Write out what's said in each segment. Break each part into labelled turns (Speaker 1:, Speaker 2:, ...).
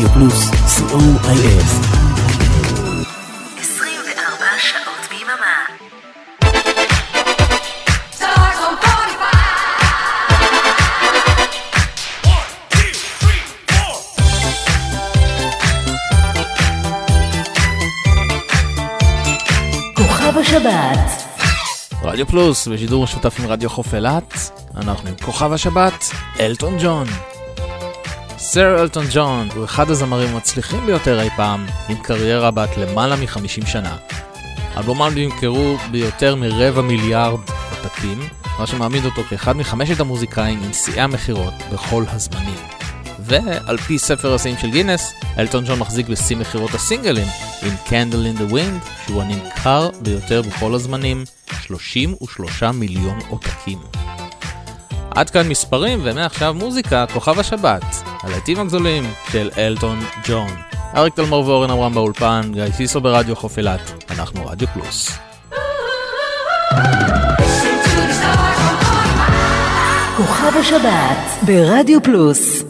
Speaker 1: רדיו פלוס, co.il.
Speaker 2: 24 שעות ביממה.
Speaker 1: השבת,
Speaker 3: רדיו פלוס, בשידור משותף עם רדיו חוף אילת, אנחנו עם כוכב השבת, אלטון ג'ון. סר אלטון ג'ון הוא אחד הזמרים המצליחים ביותר אי פעם, עם קריירה בת למעלה מ-50 שנה. אלבומיו נמכרו ביותר מרבע מיליארד עותקים, מה שמעמיד אותו כאחד מחמשת המוזיקאים עם שיאי המכירות בכל הזמנים. ועל פי ספר השיאים של גינס, אלטון ג'ון מחזיק בשיא מכירות הסינגלים, עם Candle in the Wind, שהוא הנמכר ביותר בכל הזמנים, 33 מיליון עותקים. עד כאן מספרים, ומעכשיו מוזיקה, כוכב השבת, הלהיטים הגדולים של אלטון ג'ון. אריק תלמור ואורן אברהם באולפן, גיא סיסו ברדיו חוף אילת, אנחנו רדיו פלוס.
Speaker 1: כוכב השבת, ברדיו פלוס.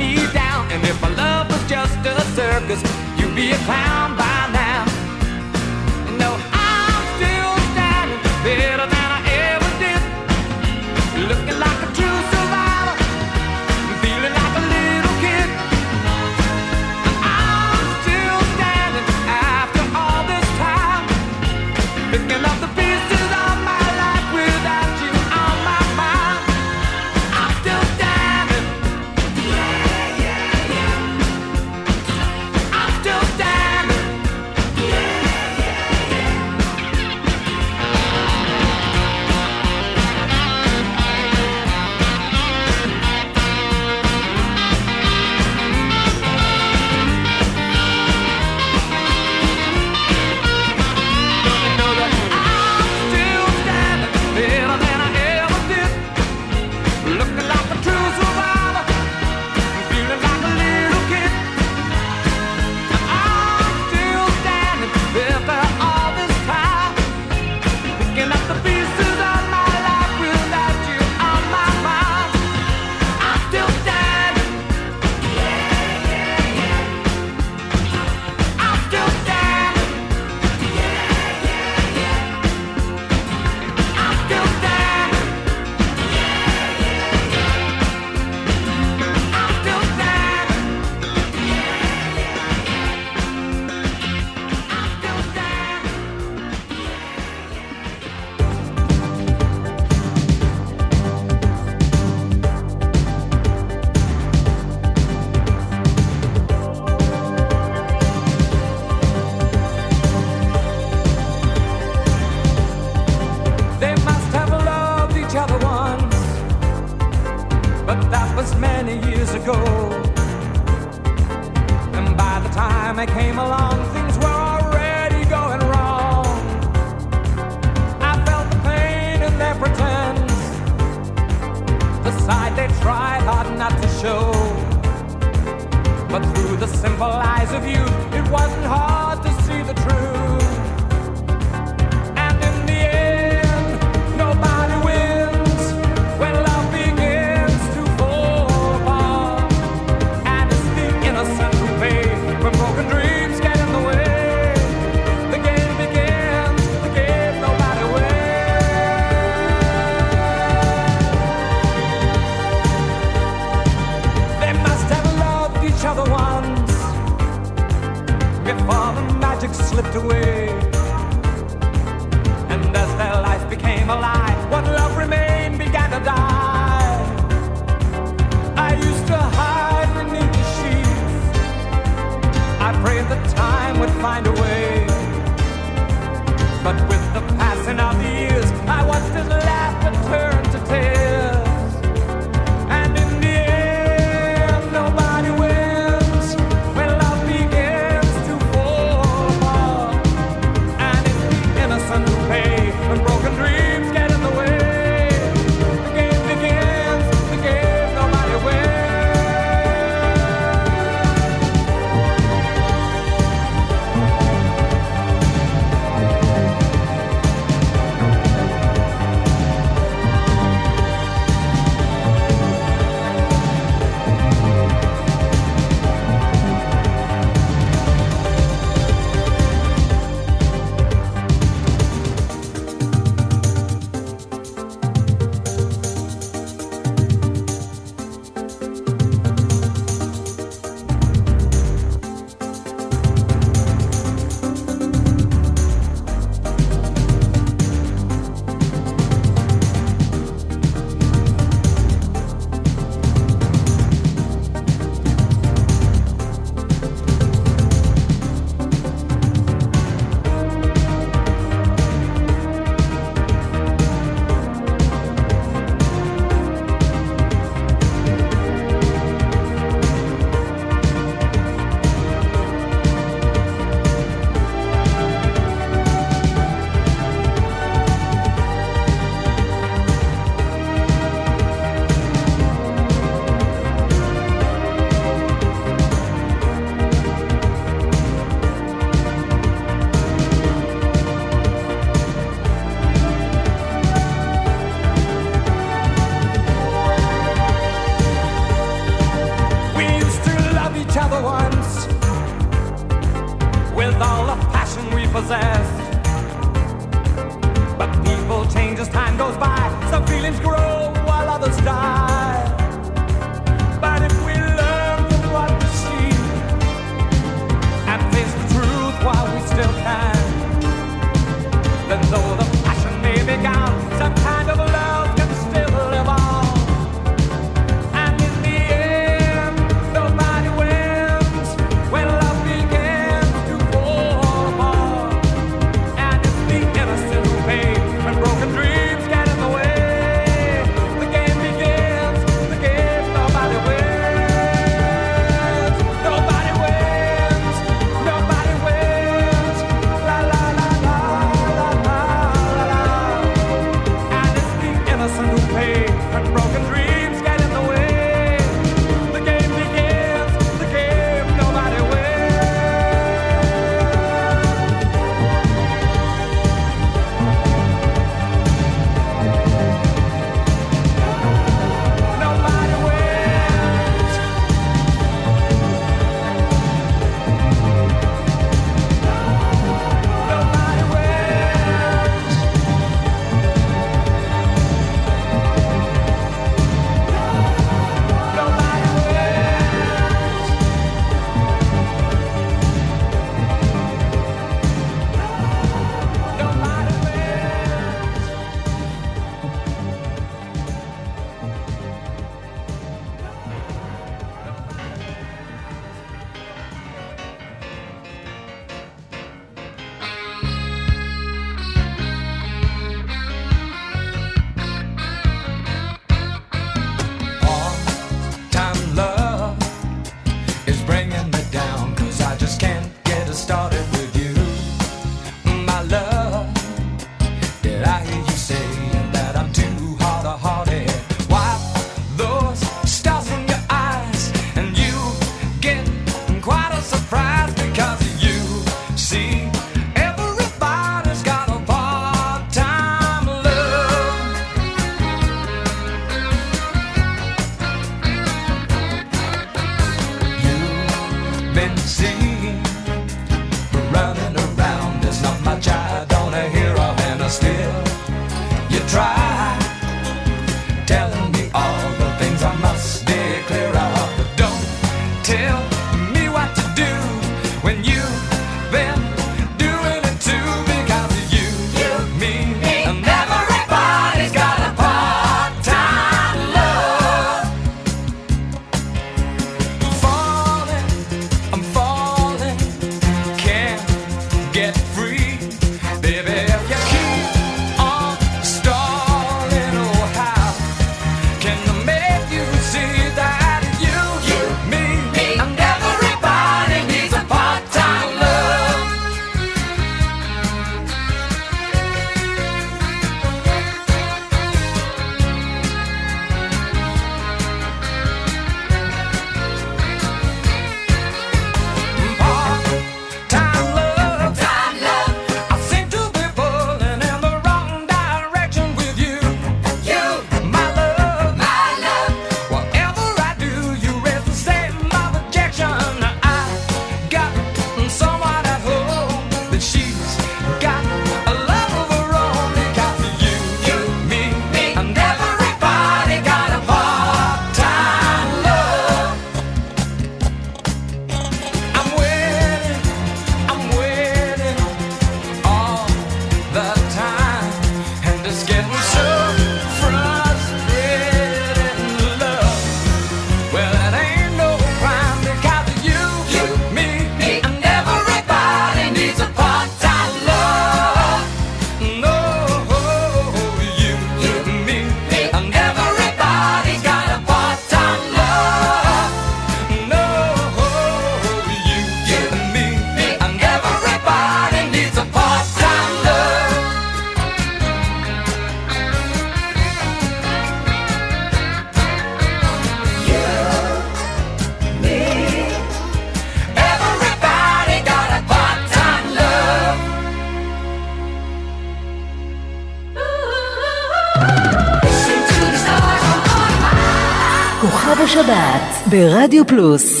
Speaker 4: ברדיו פלוס.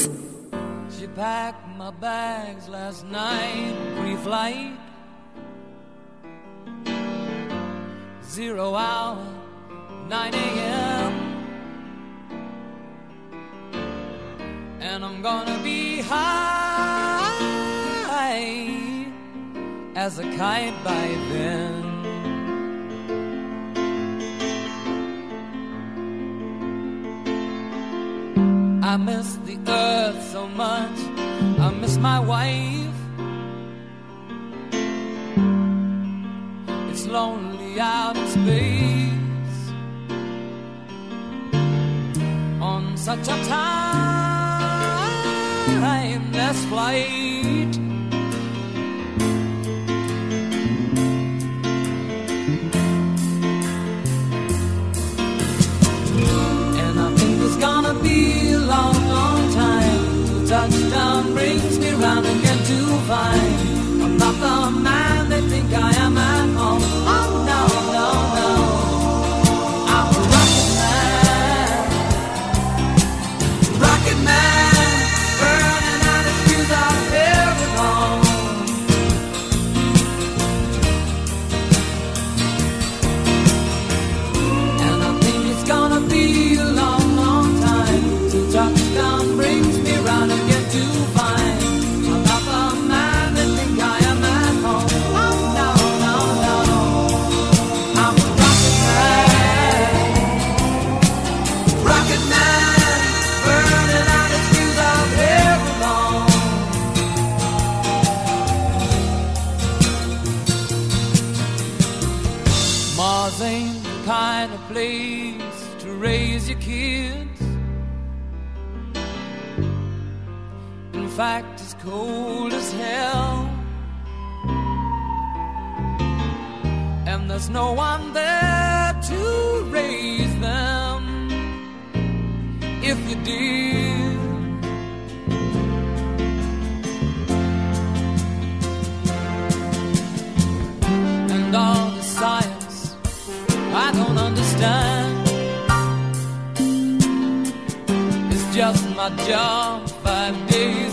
Speaker 1: place to raise your kids. In fact, it's cold as hell. And there's no one there to raise them. If you did. And all I don't understand. It's just my job, five days.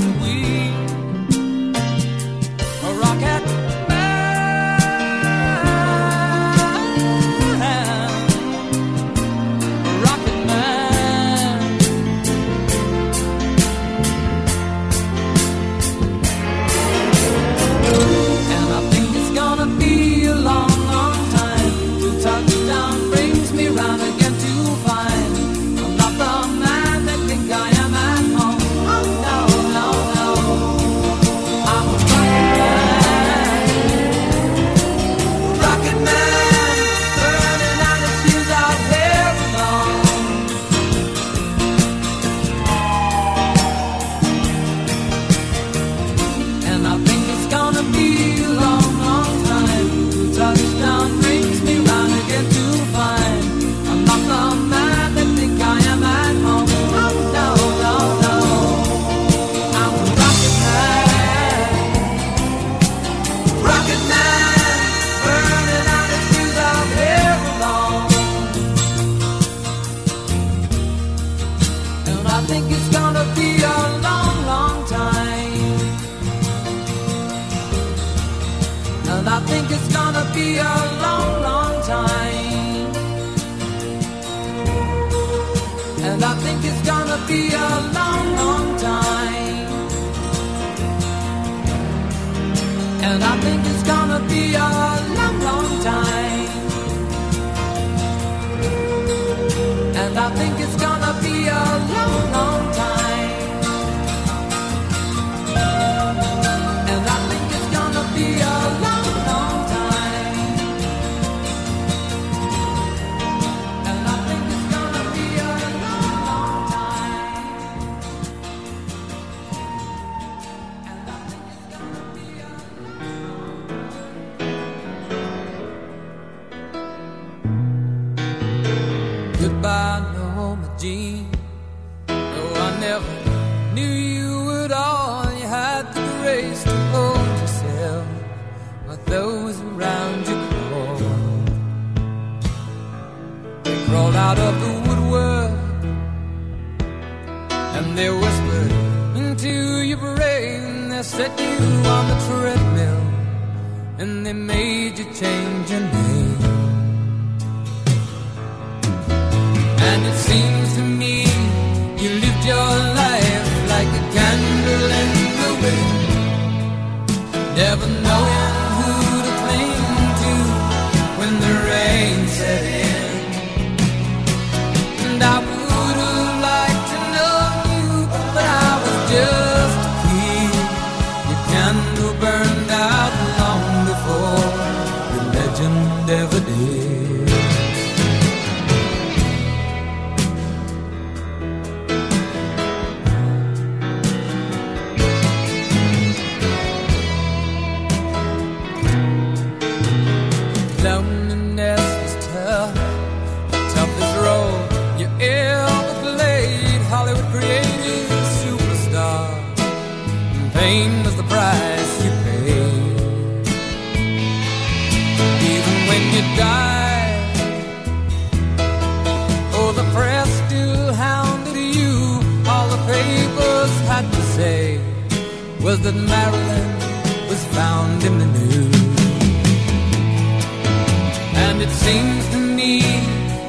Speaker 1: Seems to me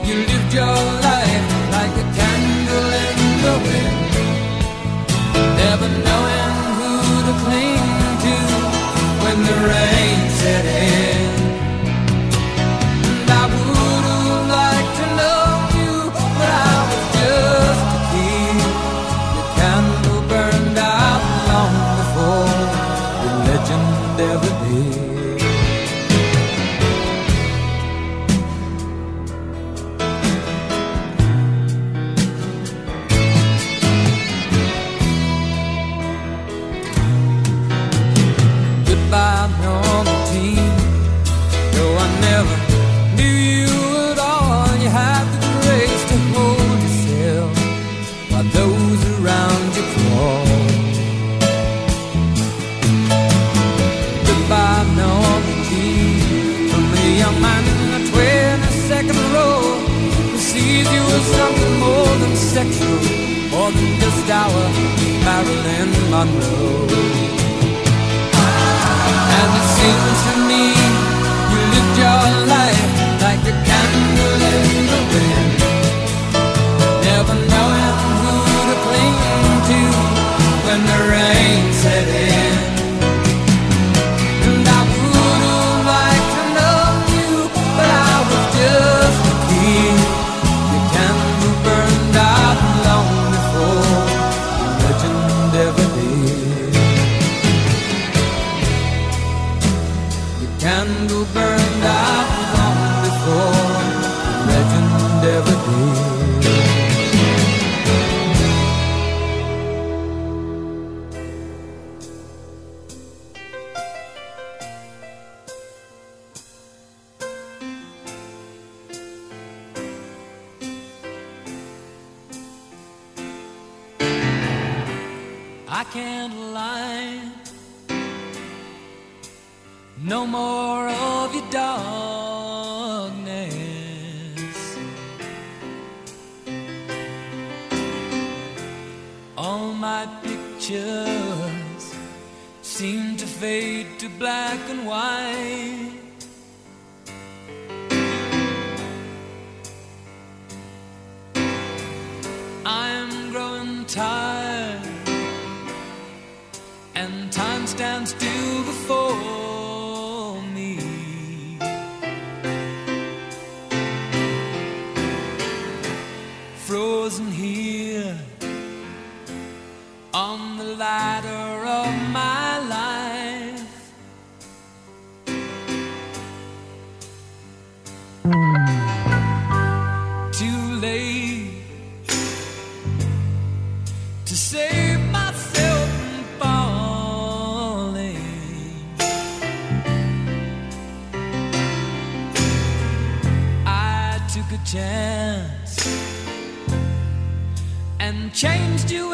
Speaker 1: you lived your changed your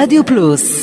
Speaker 1: Radio Plus.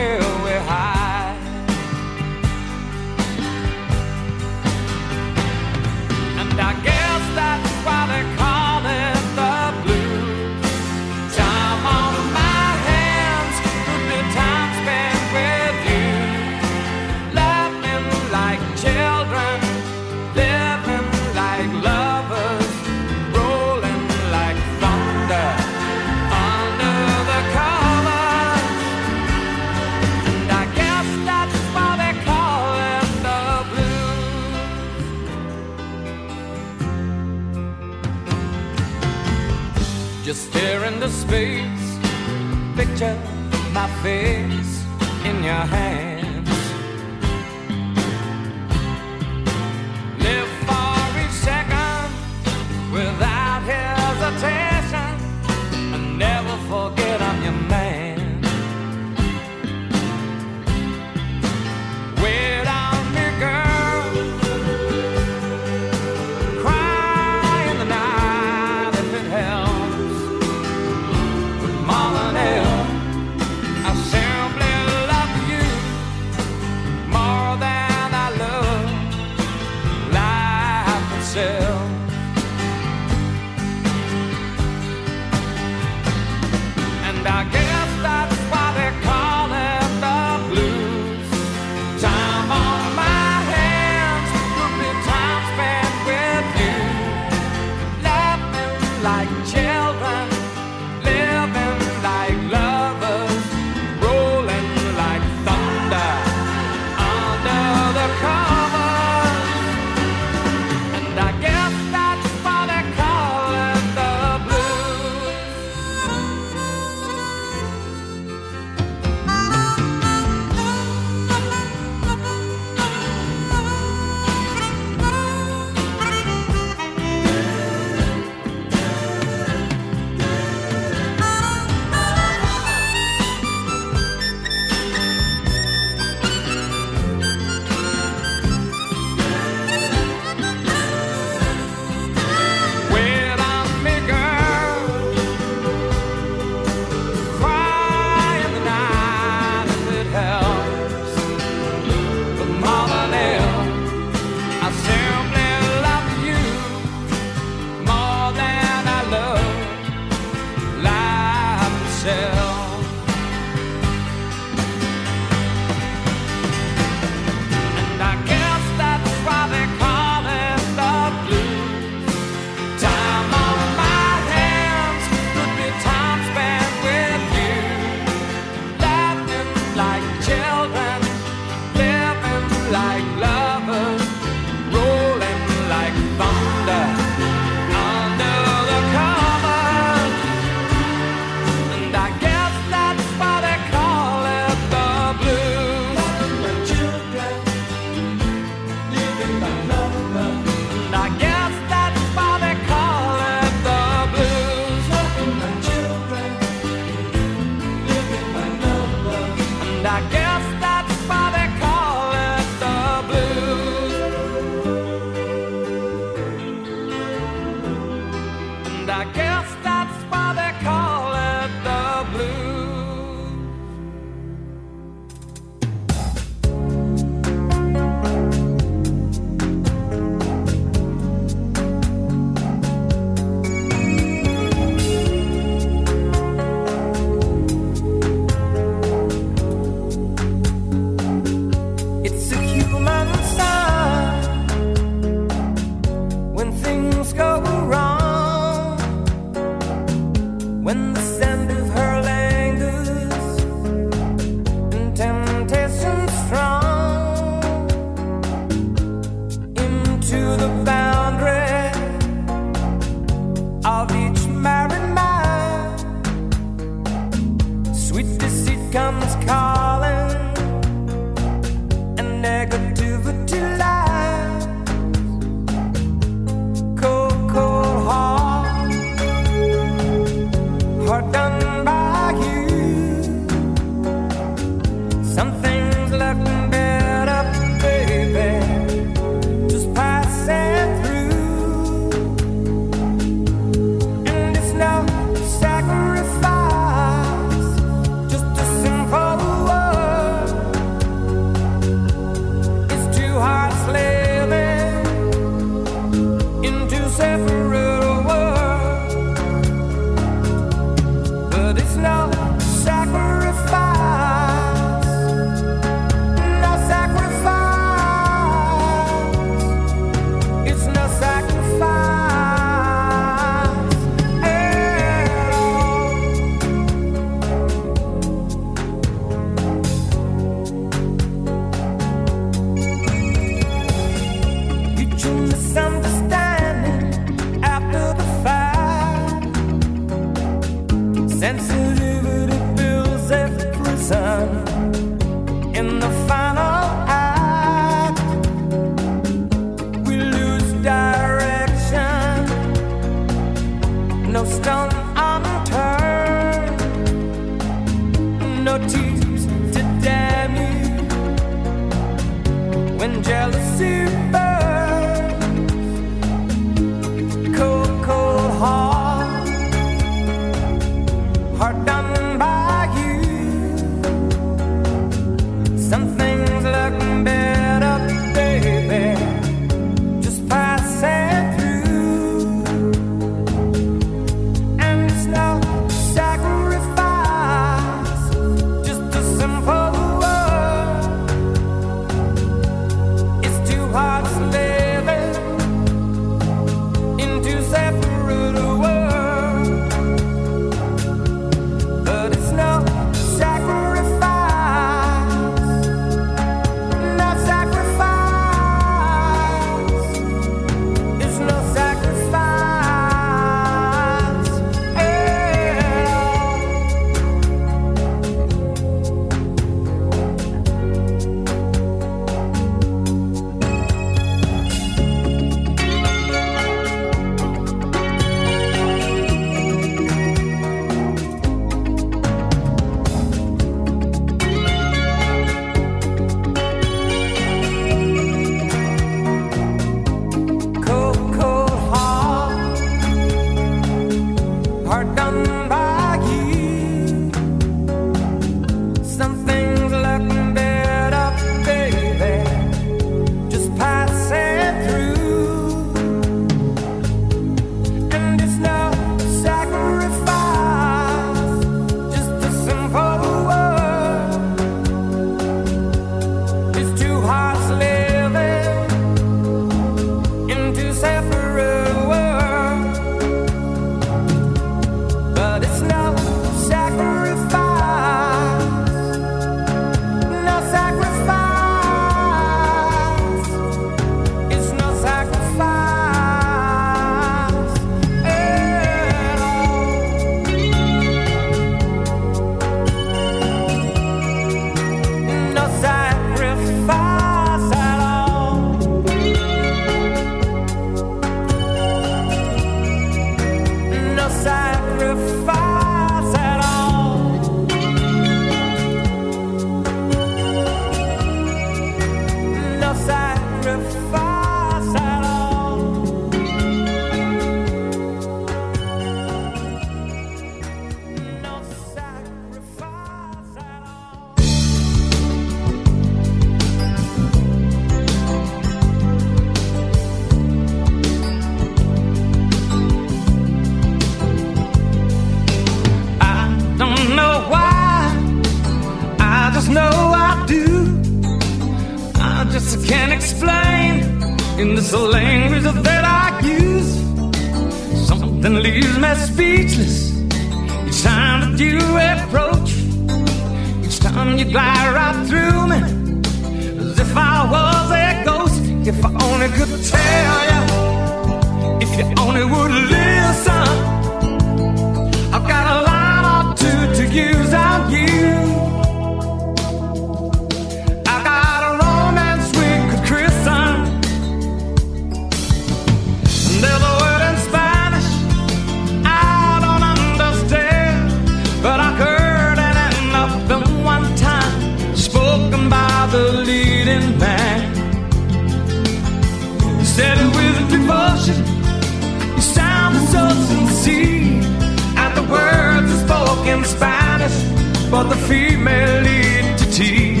Speaker 1: the female entities.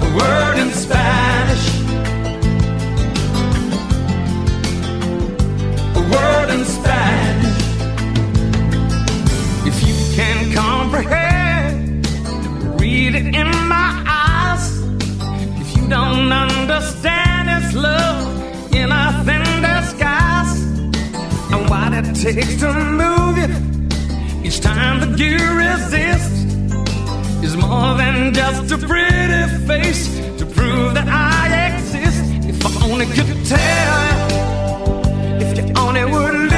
Speaker 1: A word in Spanish. A word in Spanish. If you can comprehend, read it in my eyes. If you don't understand, it's love in a thin disguise. And what it takes to move you each time that you resist is more than just a pretty face to prove that I exist. If I only could tell, if you only would. Live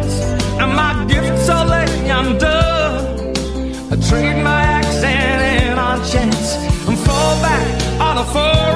Speaker 5: for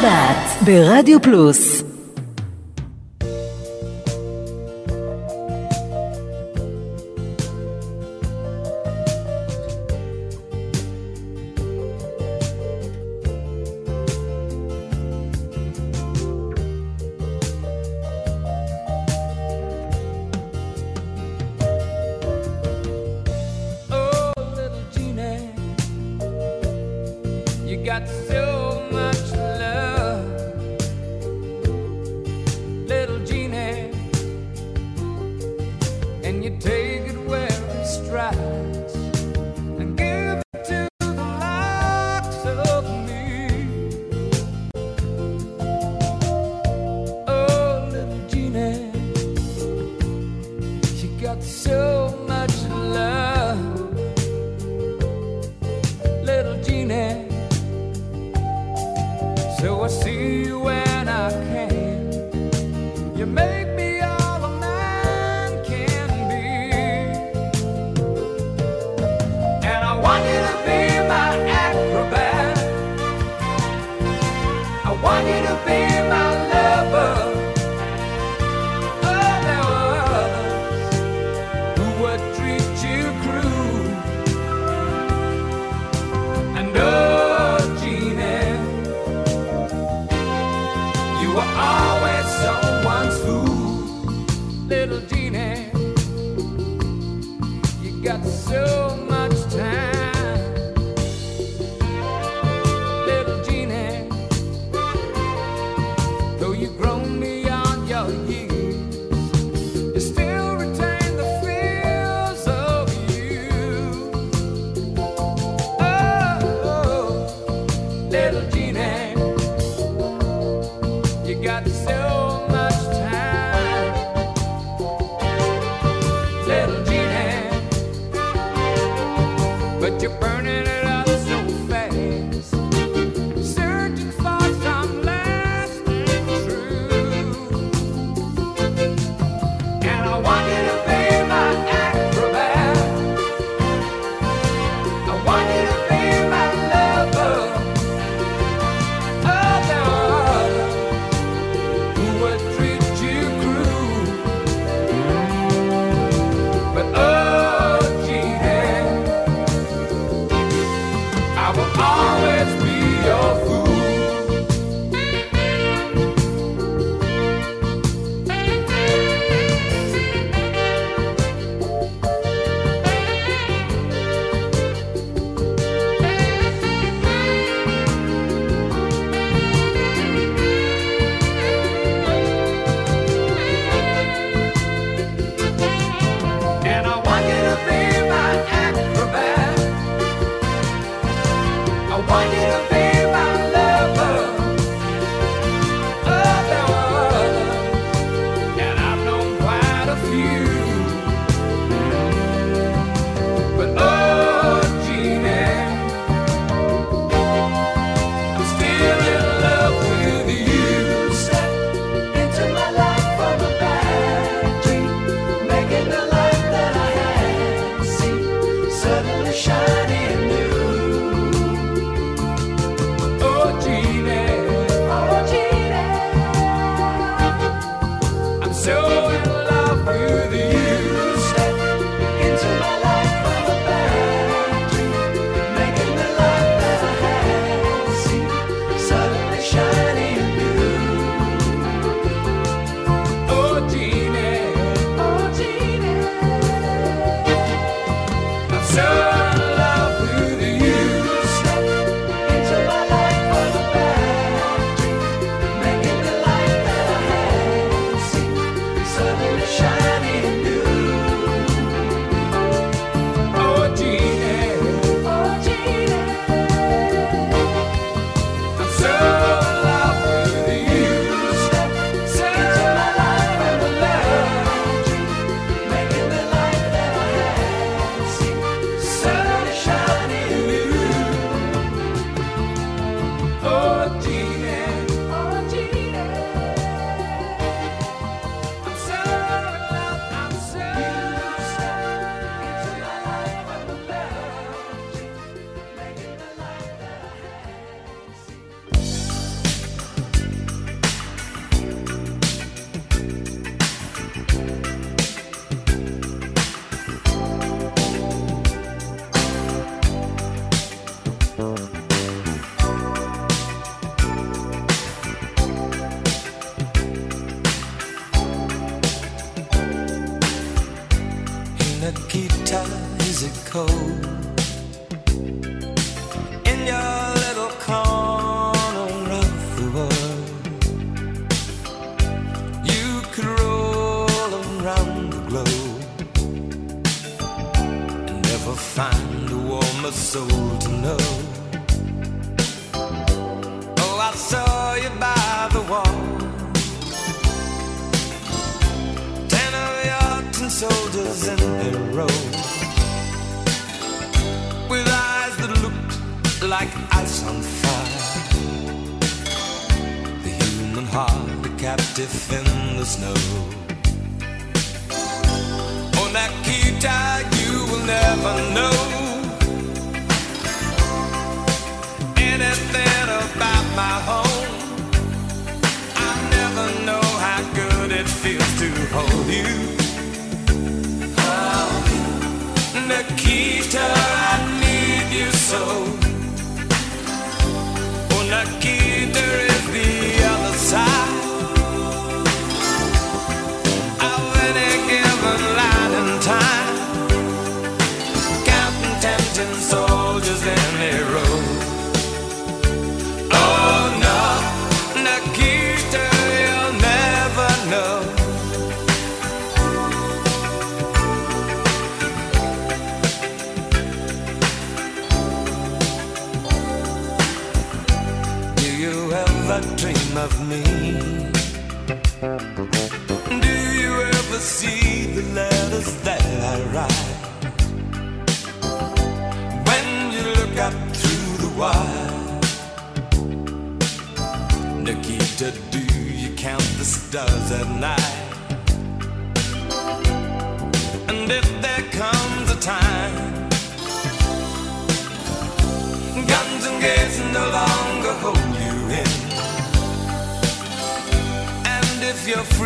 Speaker 5: שבת ברדיו פלוס.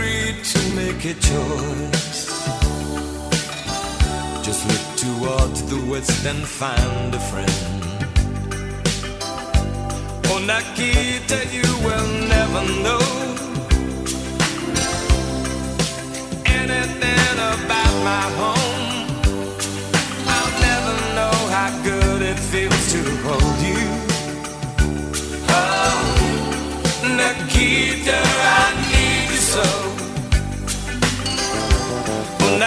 Speaker 1: free to make a choice. Just look toward the west and find a friend. Oh, Nakita, you will never know anything about my home. I'll never know how good it feels to hold you. Oh, Nakita, I need you so.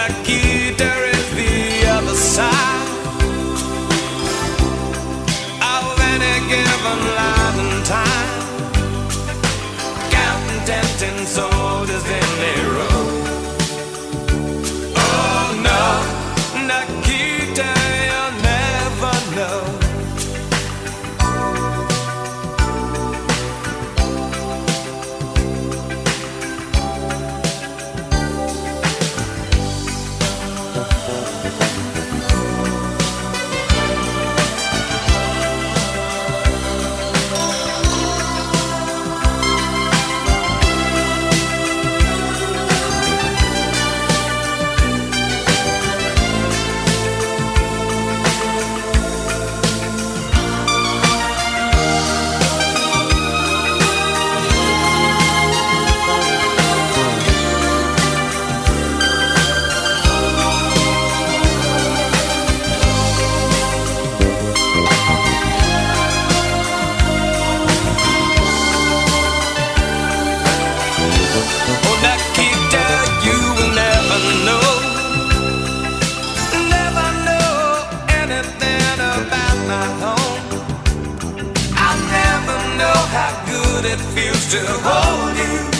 Speaker 1: aqui. to hold you.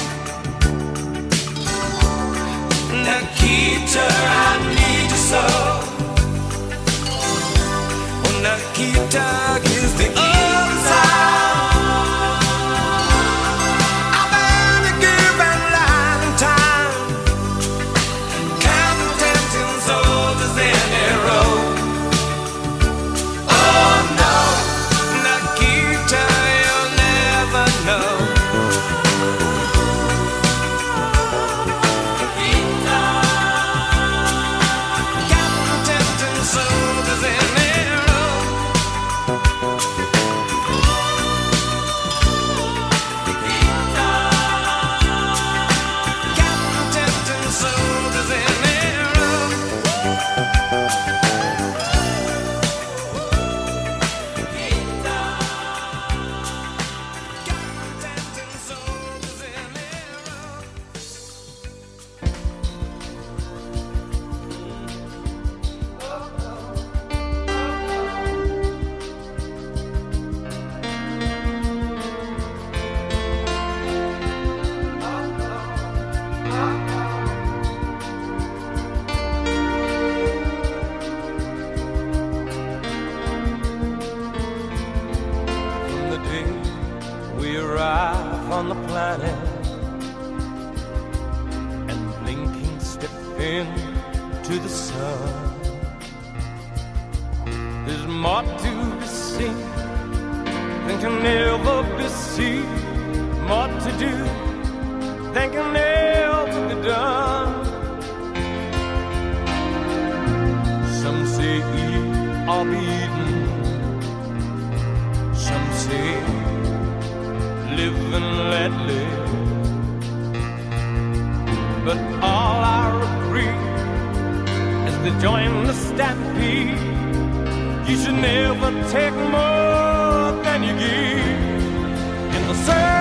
Speaker 1: all beaten. Some say, live and let live. But all are agree as they join the stampede. You should never take more than you give in the service.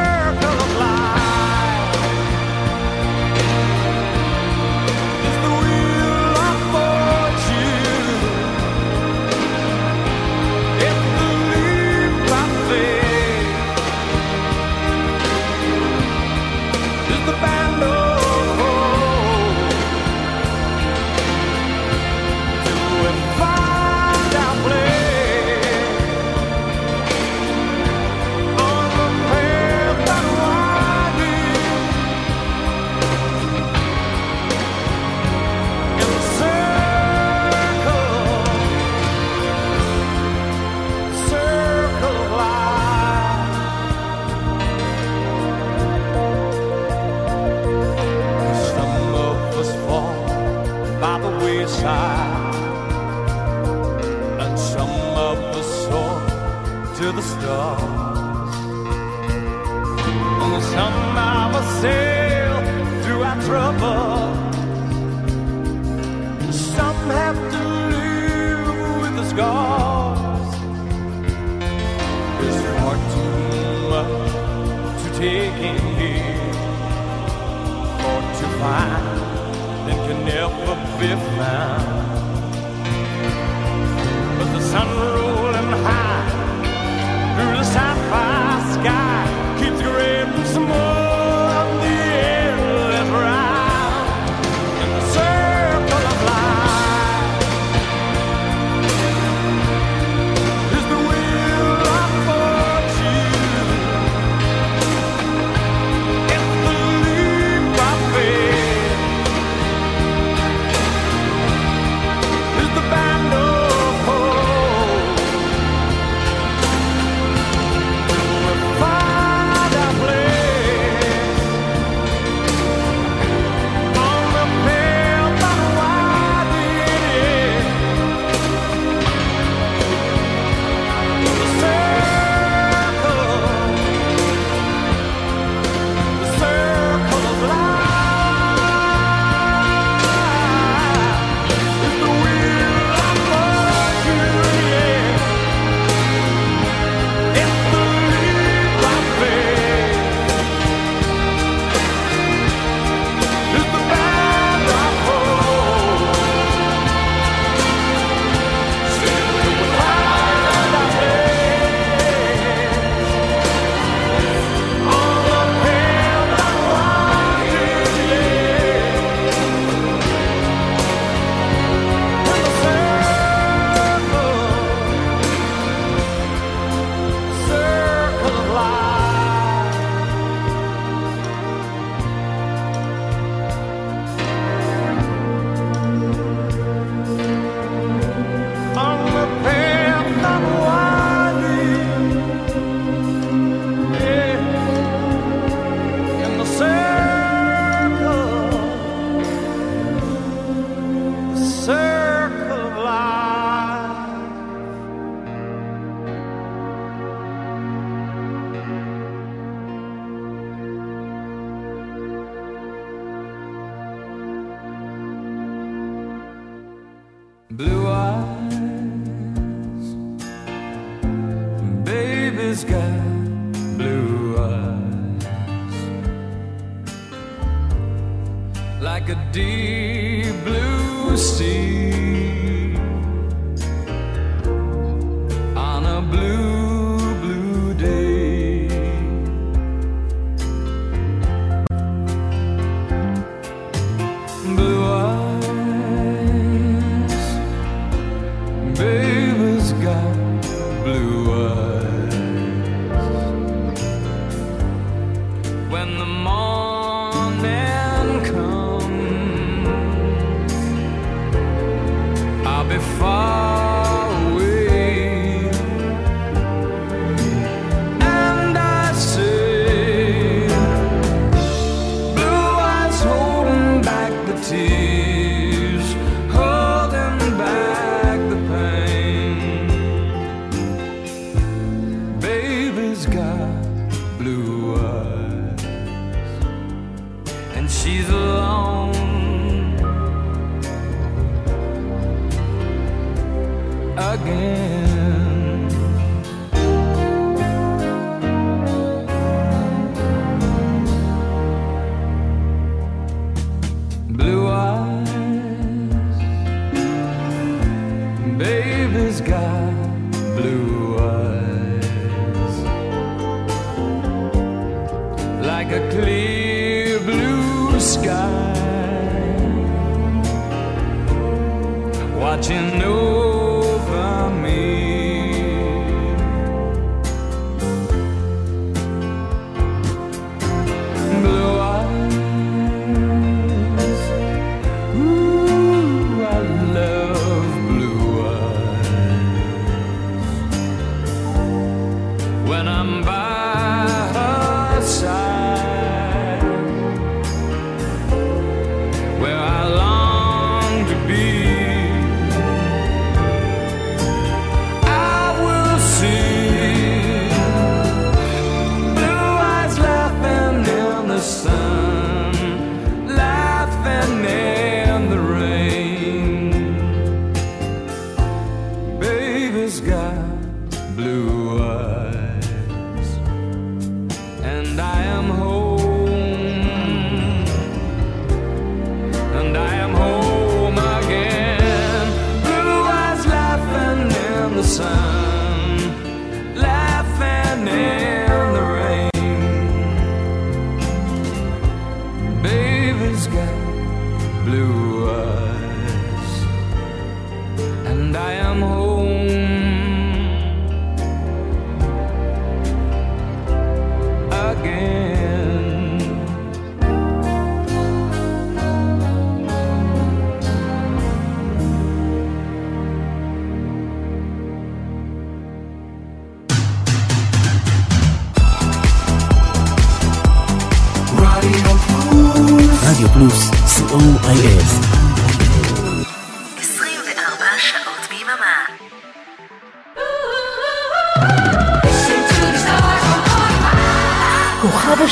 Speaker 1: חבו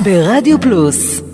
Speaker 1: ברדיו פלוס.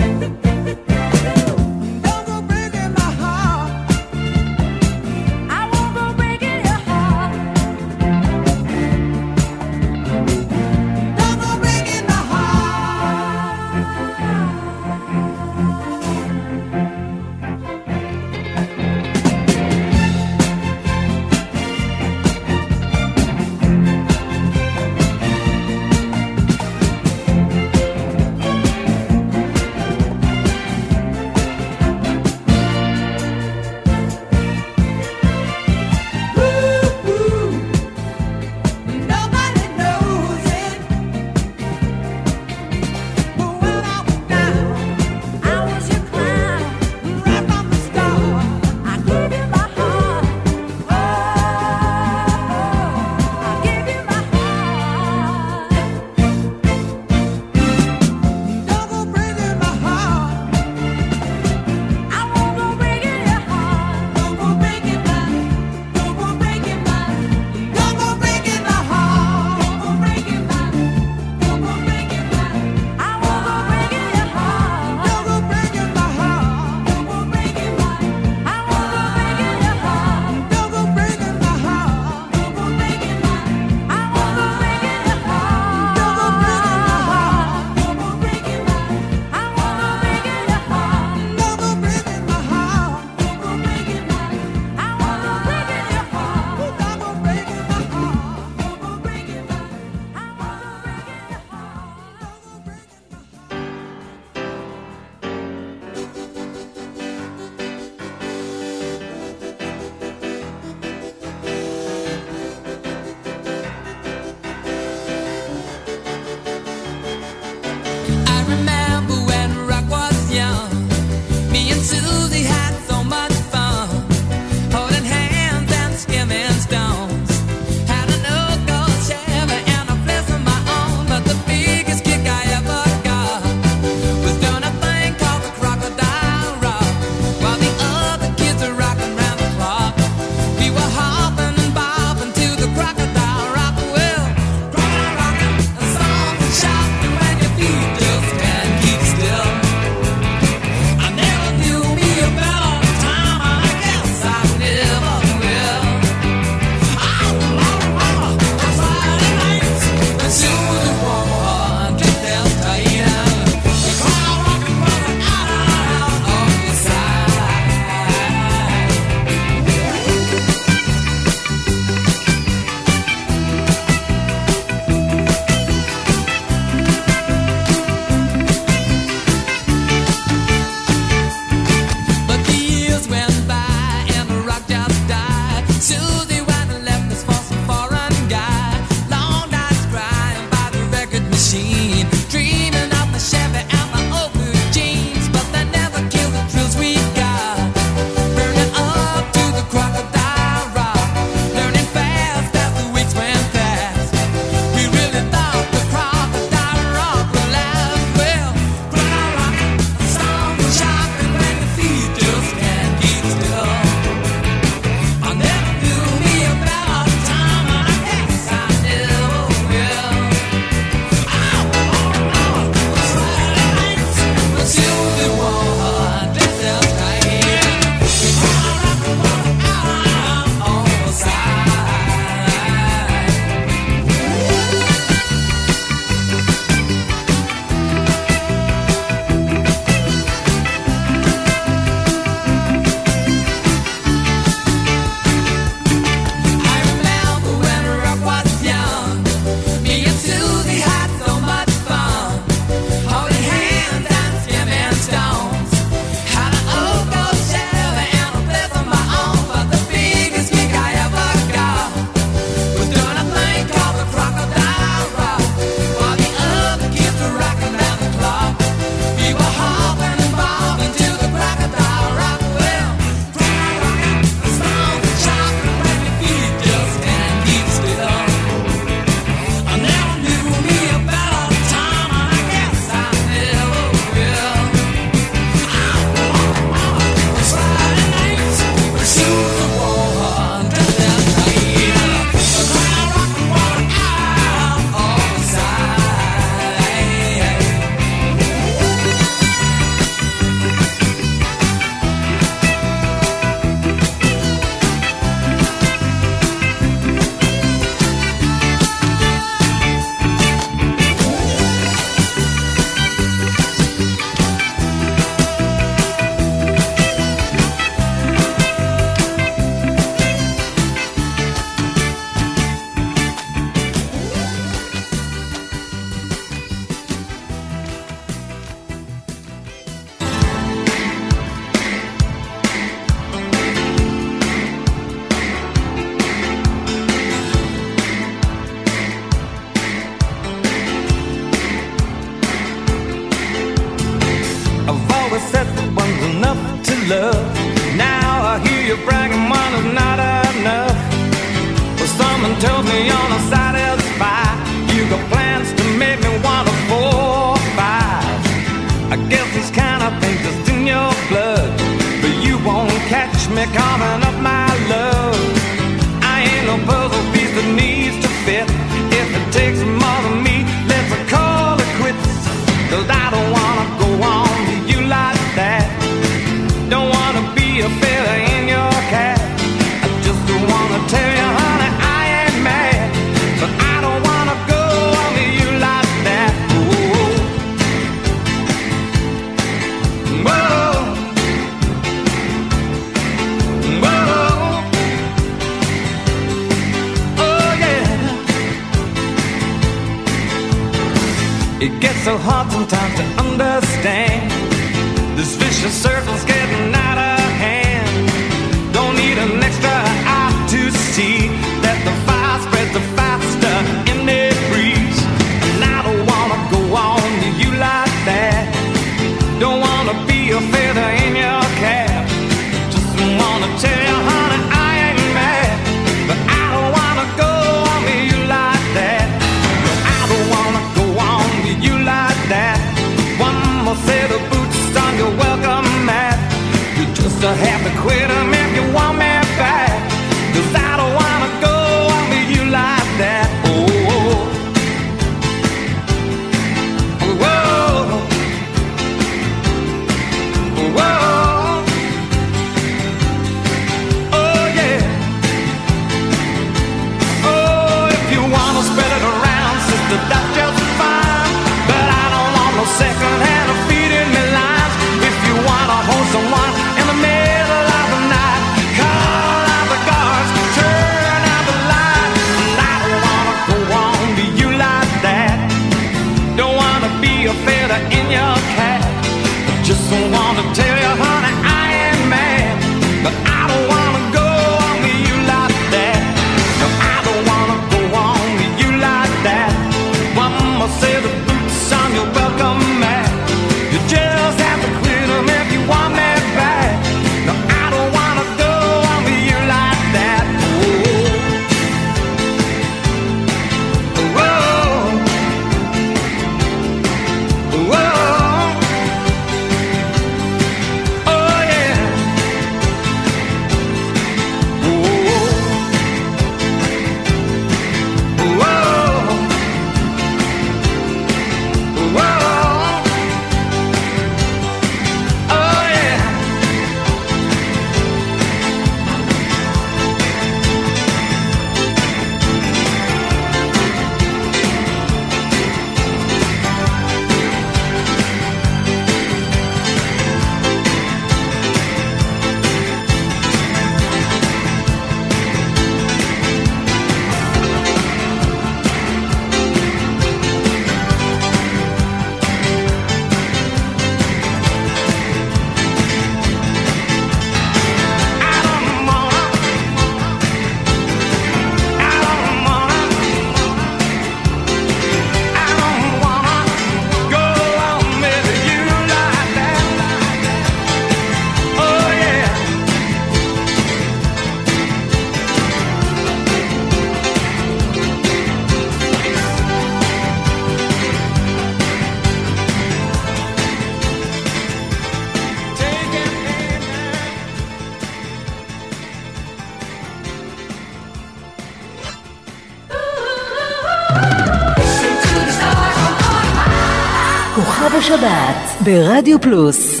Speaker 4: ברדיו פלוס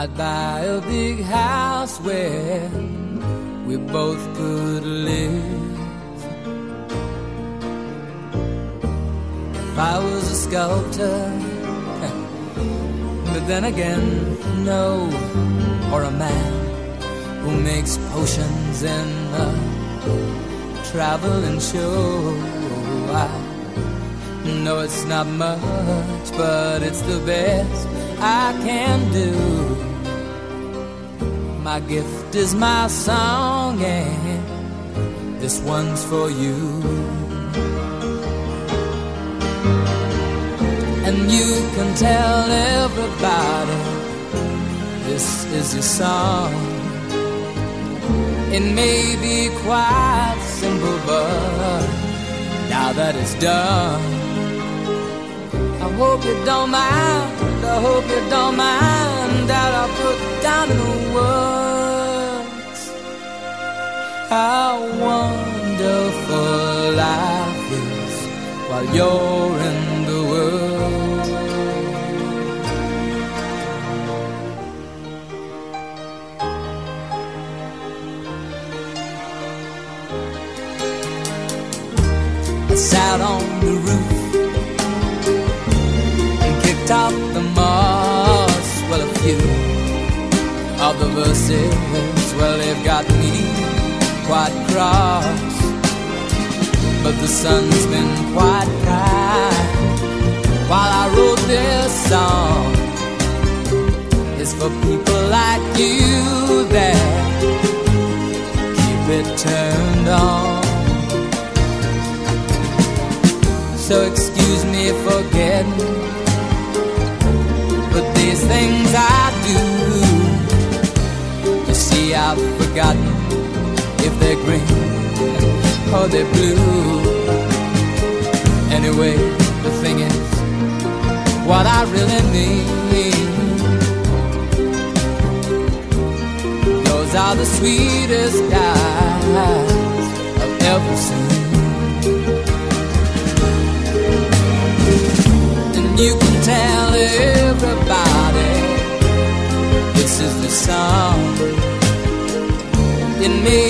Speaker 1: I'd buy a big house where we both could live. If I was a sculptor, but then again, no, or a man who makes potions in a traveling show. I know it's not much, but it's the best I can do. My gift is my song, and this one's for you. And you can tell everybody this is your song. It may be quite simple, but now that it's done, I hope you don't mind. I hope you don't mind that I put down in the words how wonderful life is while you're in the world. I sat on the roof and kicked out the moss. Well, a few of the verses, well, they've got me quite cross. But the sun's been quite kind while I wrote this song. It's for people like you that keep it turned on. So excuse me for getting, but these things I do. You see, I've forgotten they're green or they're blue. Anyway, the thing is, what I really need. Those are the sweetest guys I've ever seen. And you can tell everybody this is the song in me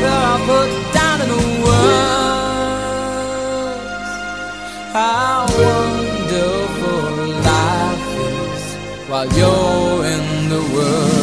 Speaker 1: girl I put down in the words. How wonderful life is while you're in the world.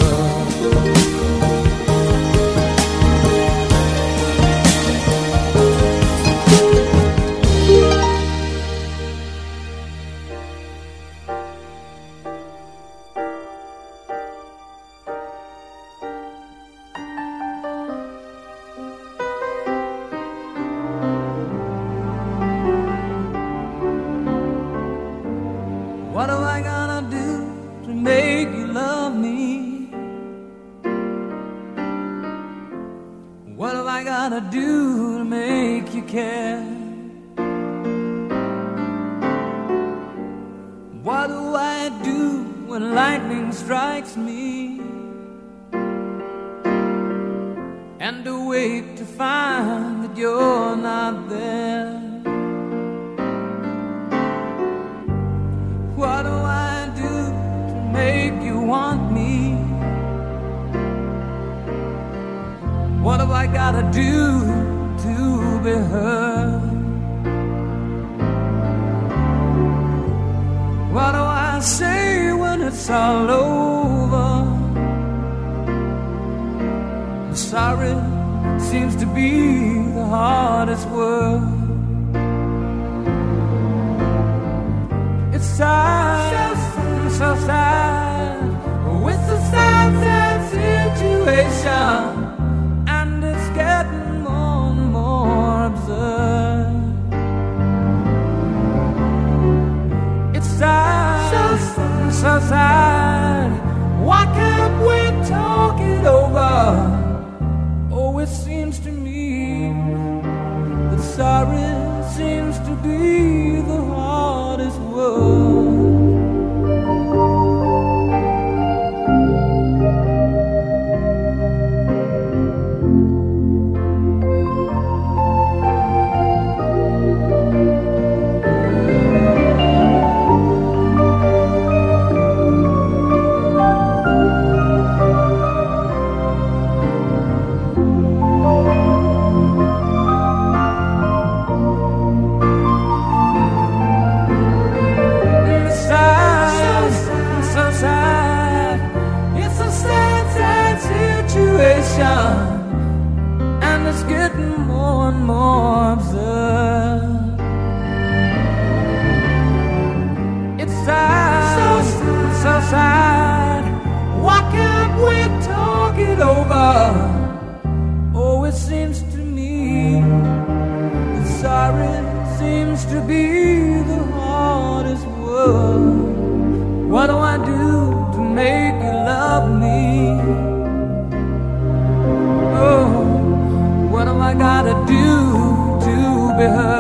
Speaker 1: behind.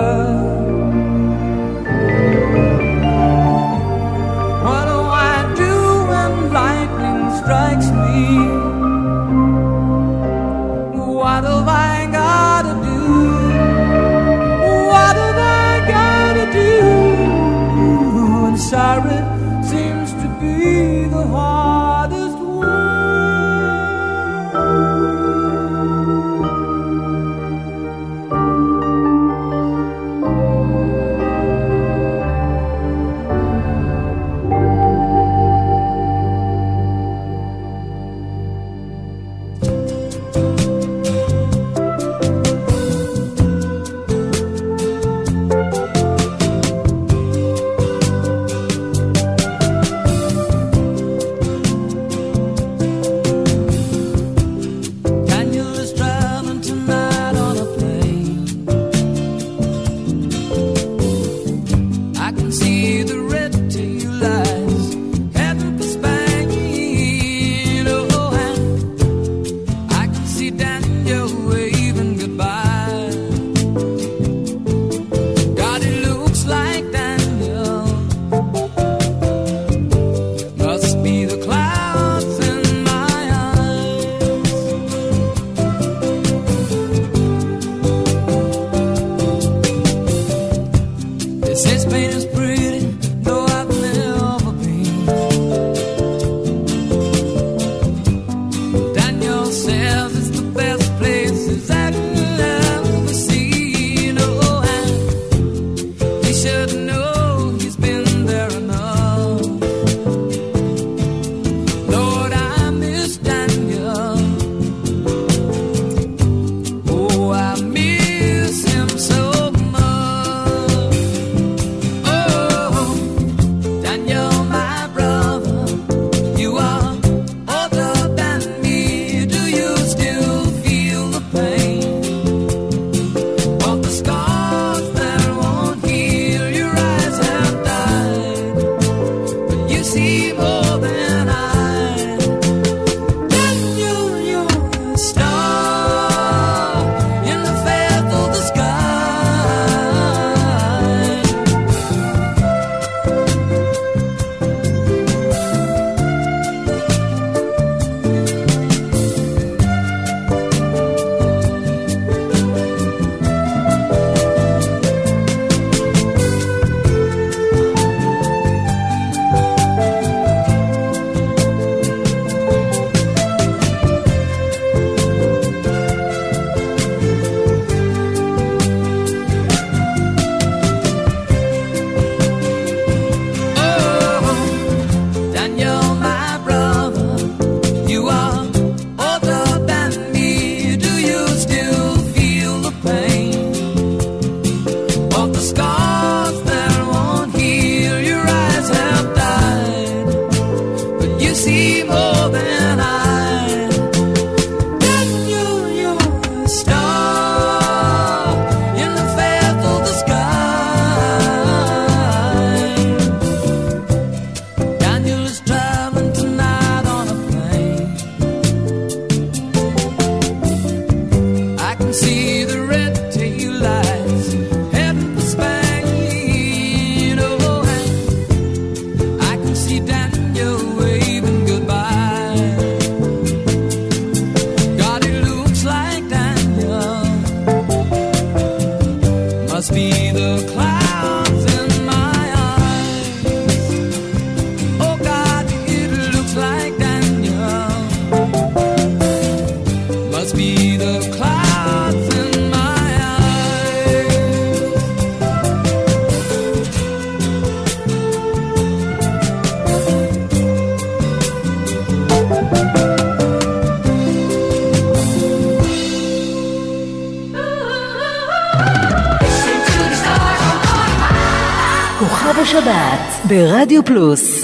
Speaker 1: Plus.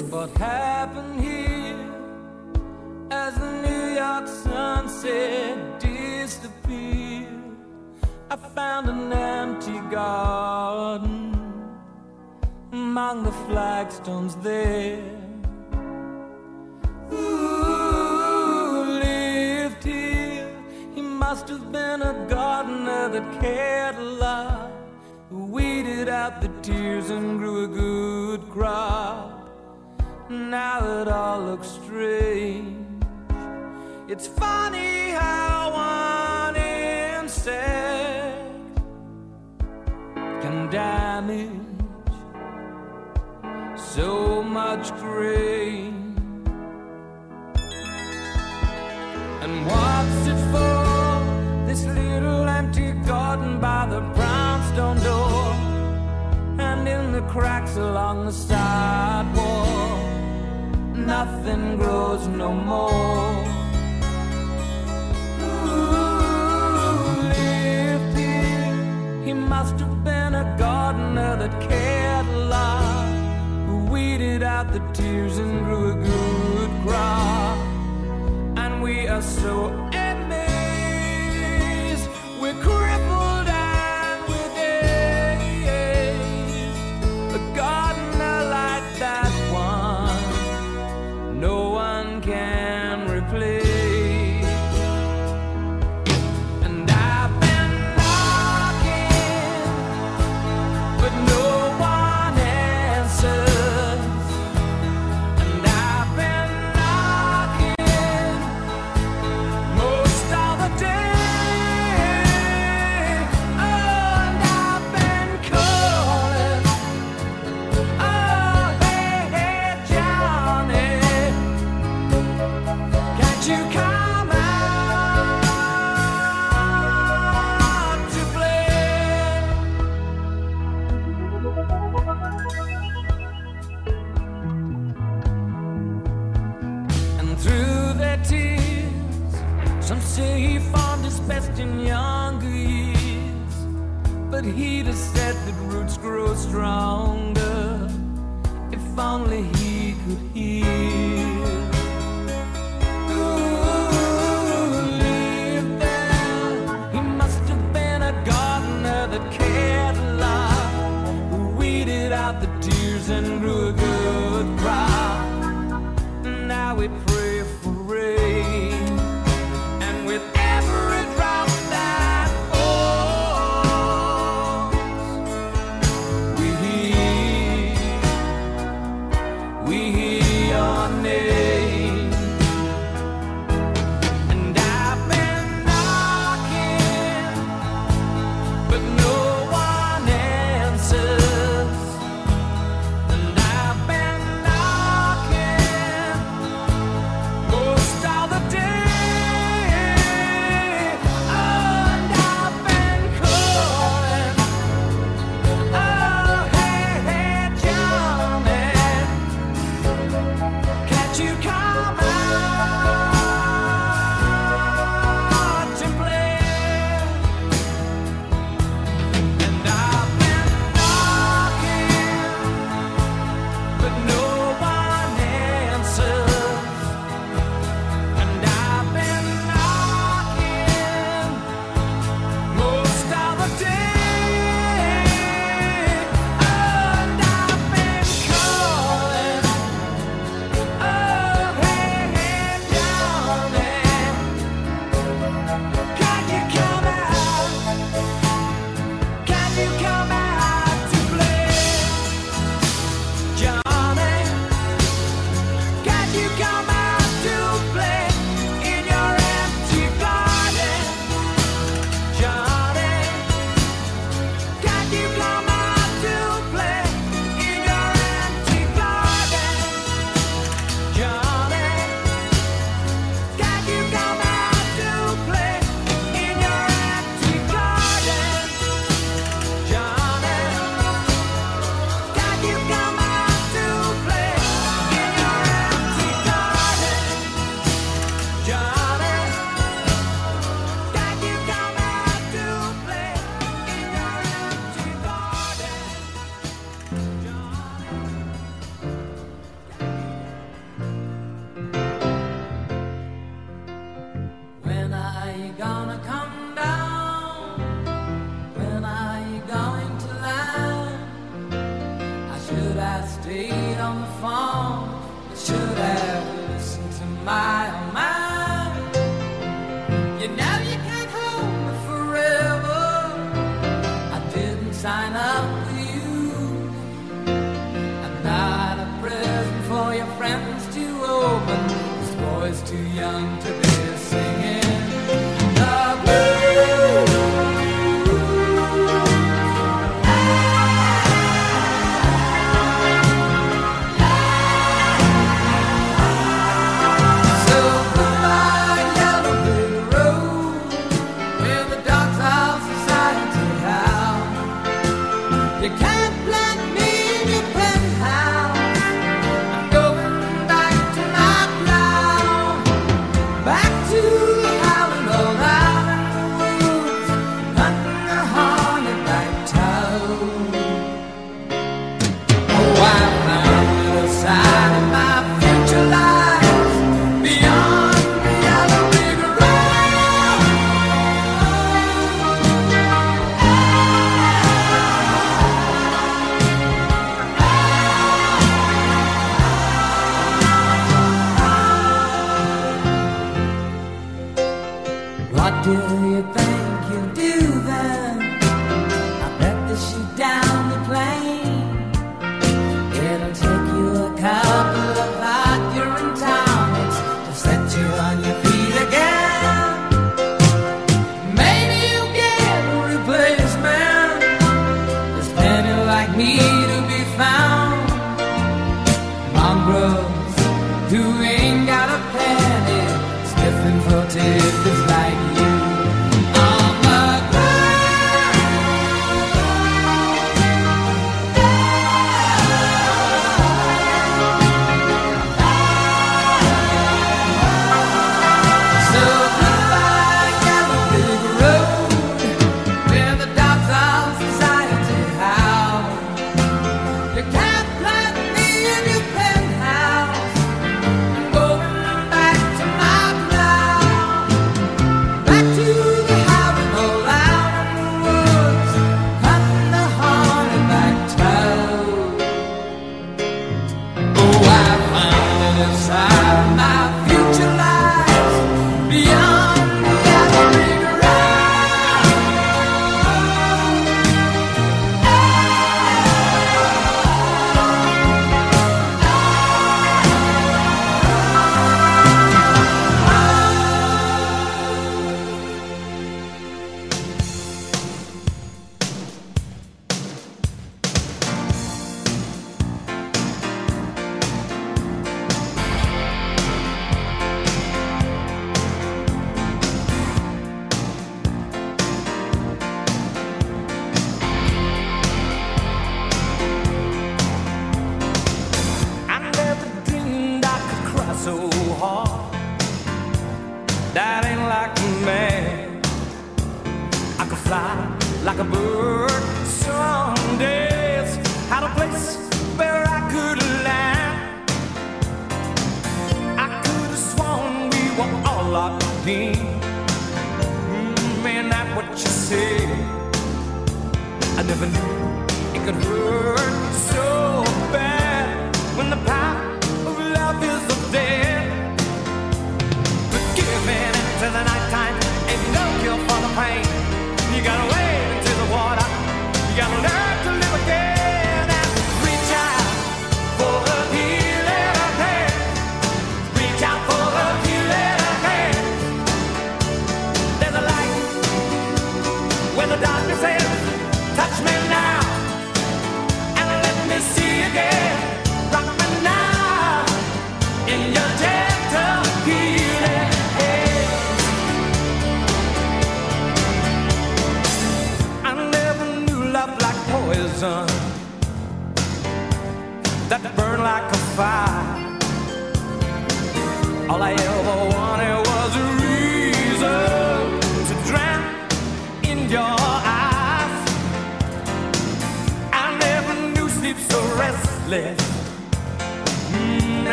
Speaker 1: Through their tears, some say he found his best in younger years. But he'd have said that roots grow stronger if only he could hear.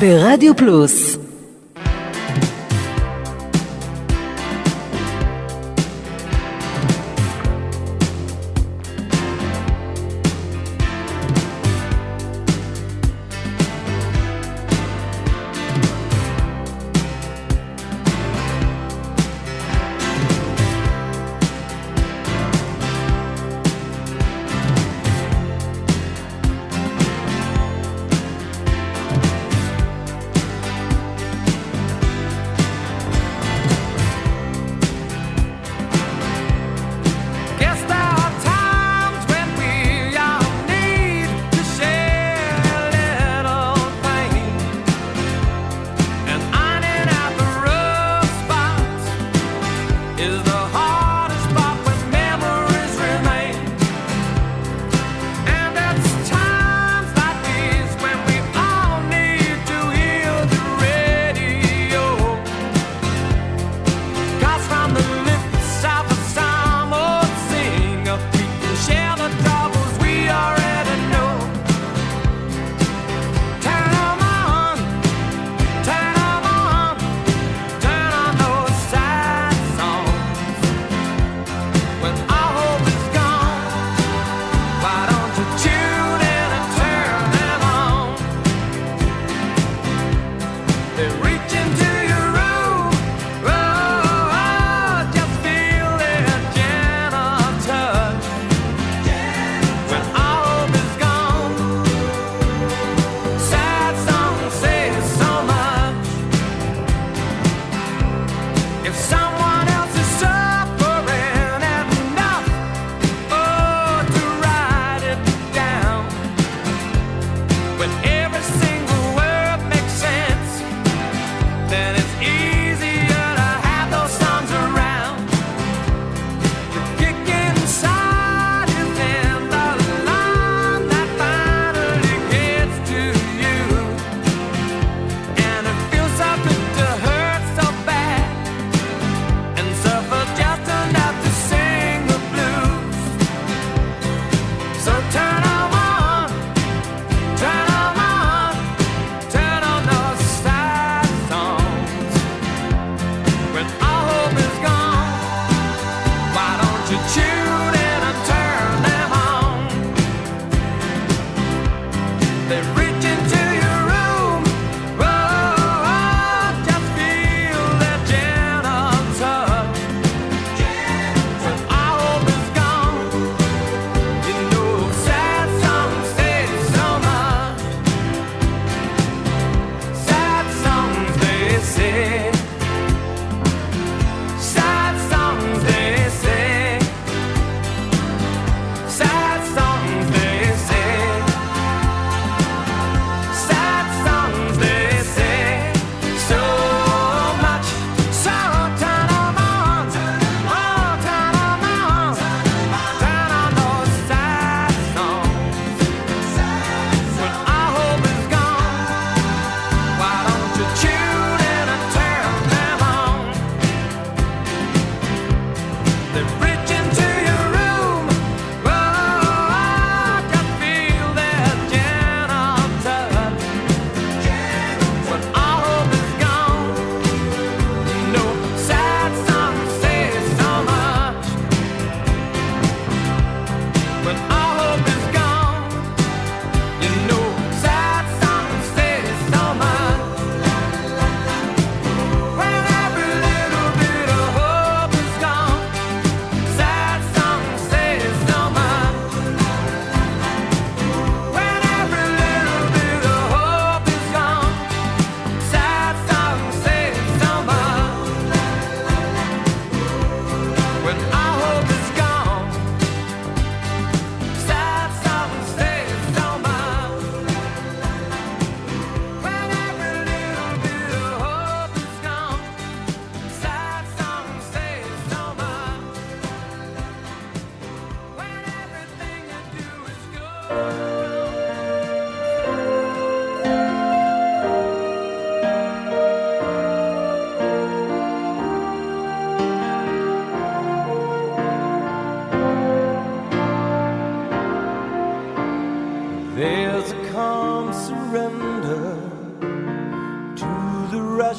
Speaker 4: ברדיו פלוס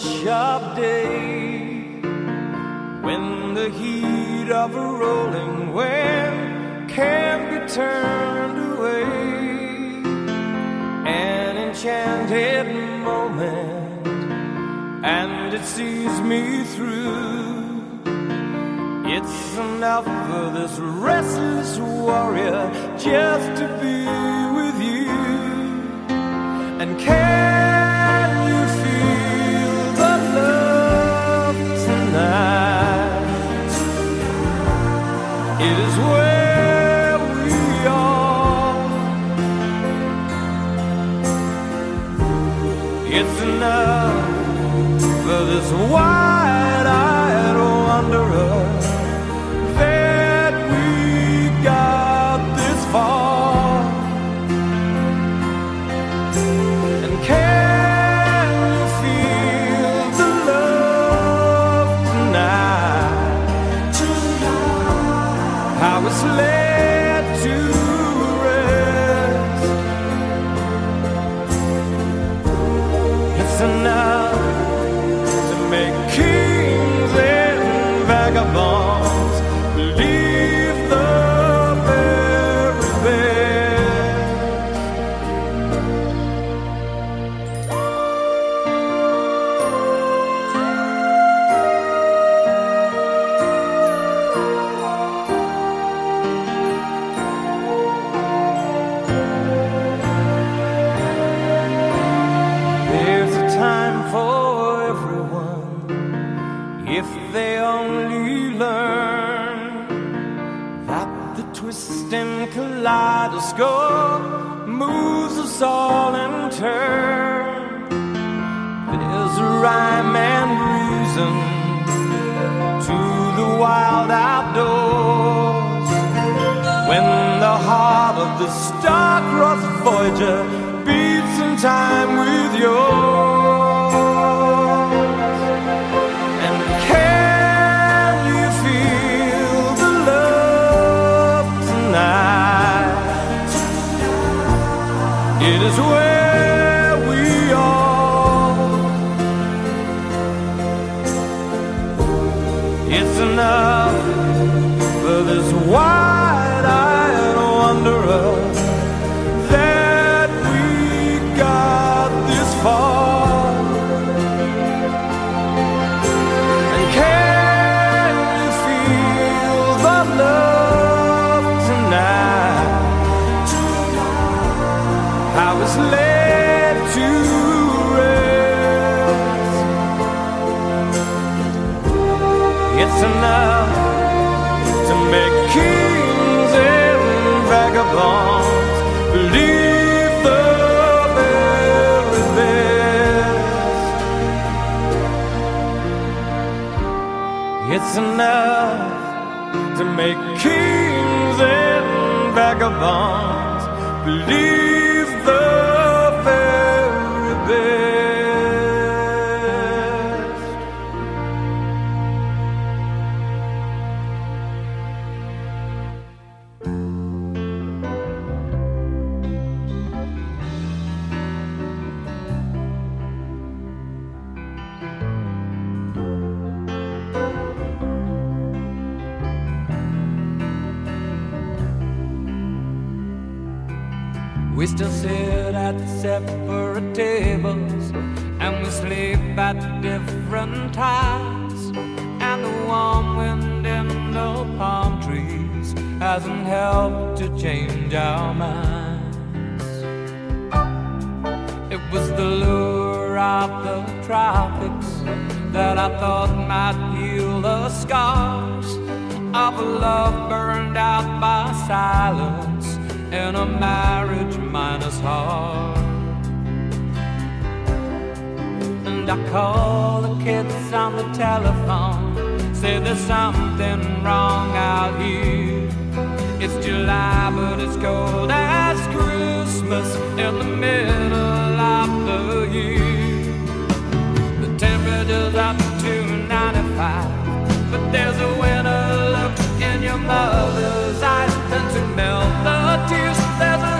Speaker 1: of day when the heat of a rolling wave can be turned away. An enchanted moment, and it sees me through. It's enough for this restless warrior just to be with you. And can enough. For this wide-eyed Voyager beats in time with yours. Vagabonds believe
Speaker 6: We still sit at separate tables and we sleep at different times. And the warm wind in the palm trees hasn't helped to change our minds. It was the lure of the tropics that I thought might heal the scars of a love burned out by silence in a marriage minus heart. And I call the kids on the telephone, say there's something wrong out here. It's July, but it's cold as Christmas in the middle of the year. The temperature's up to 95, but there's a winter look in your mother's eyes, and to melt the tears, there's a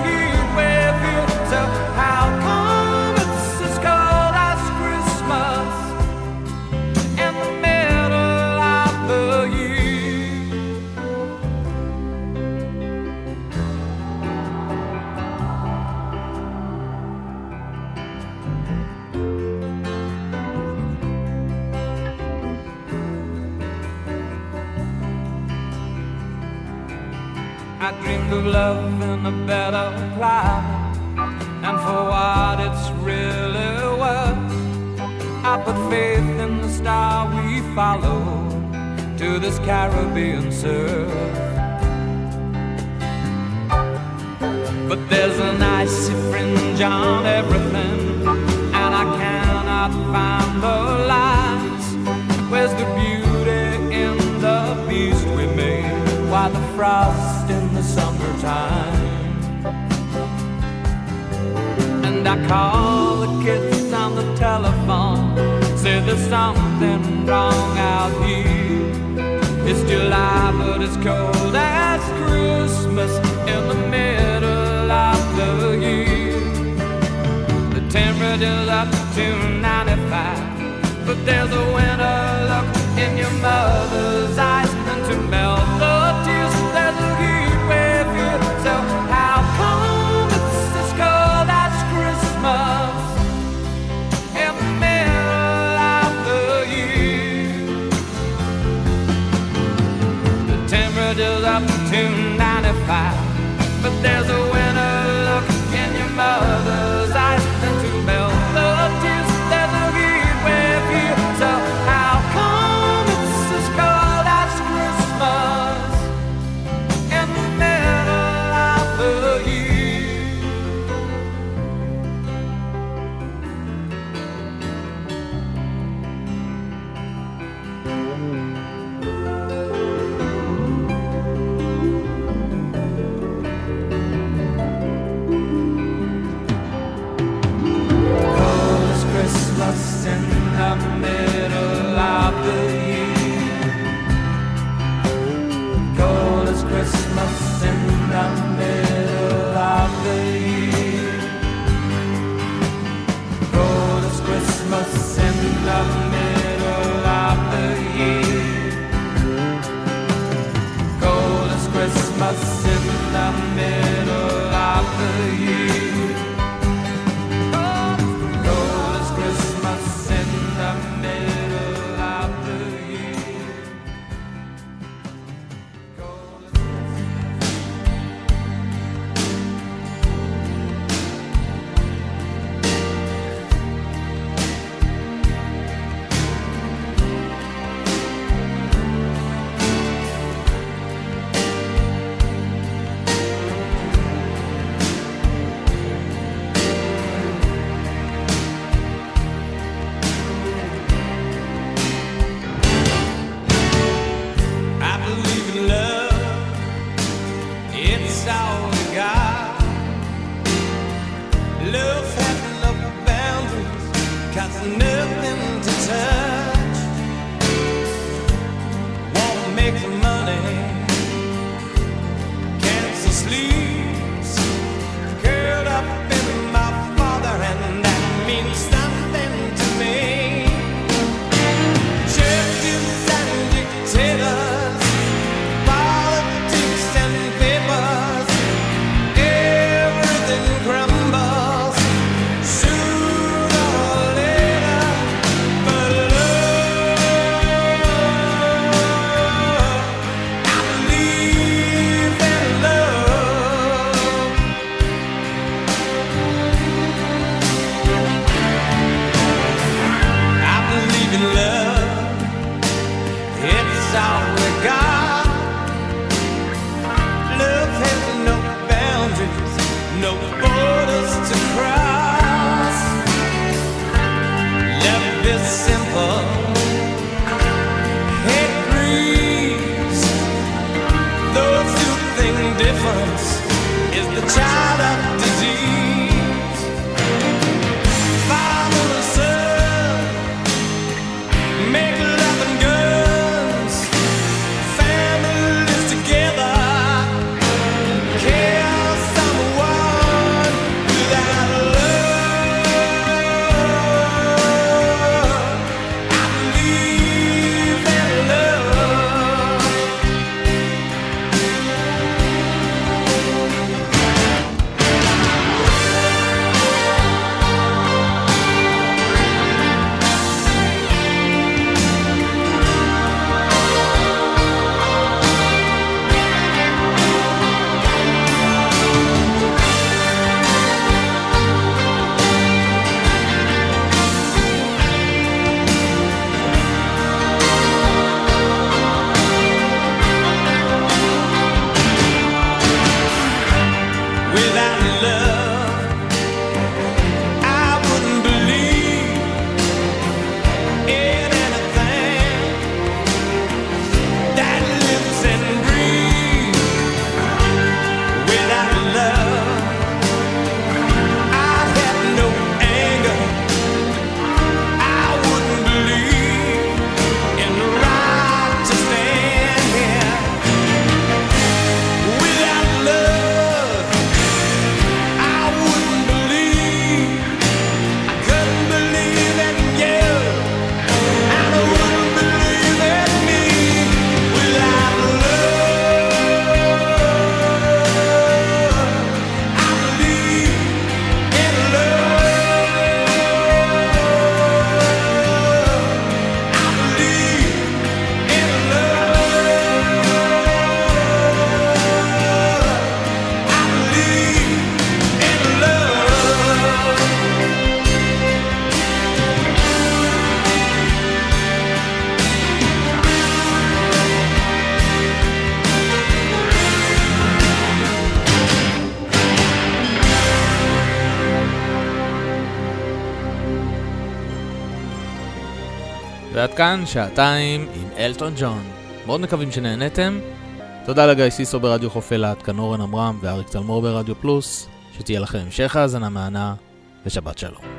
Speaker 1: of love in a better climate, and for what it's really worth, I put faith in the star we follow to this Caribbean surf. But there's an icy fringe on everything, and I cannot find the lines. Where's the beauty in the beast we made? Why the frost summertime? And I call the kids on the telephone, say there's something wrong out here. It's July, but it's cold as Christmas in the middle of the year. The temperature's up to 95, but there's a winter look in your mother's eyes, and to melt the temperature's up to 95, but there's a winter look in your mother's
Speaker 3: כאן שעתיים עם אלטון ג'ון. מאוד מקווים שנהנתם. תודה לגיא סיסו ברדיו חוף אילת, כאן אורן עמרם ואריק תלמור ברדיו פלוס. שתהיה לכם המשך האזנה מהנה ושבת שלום.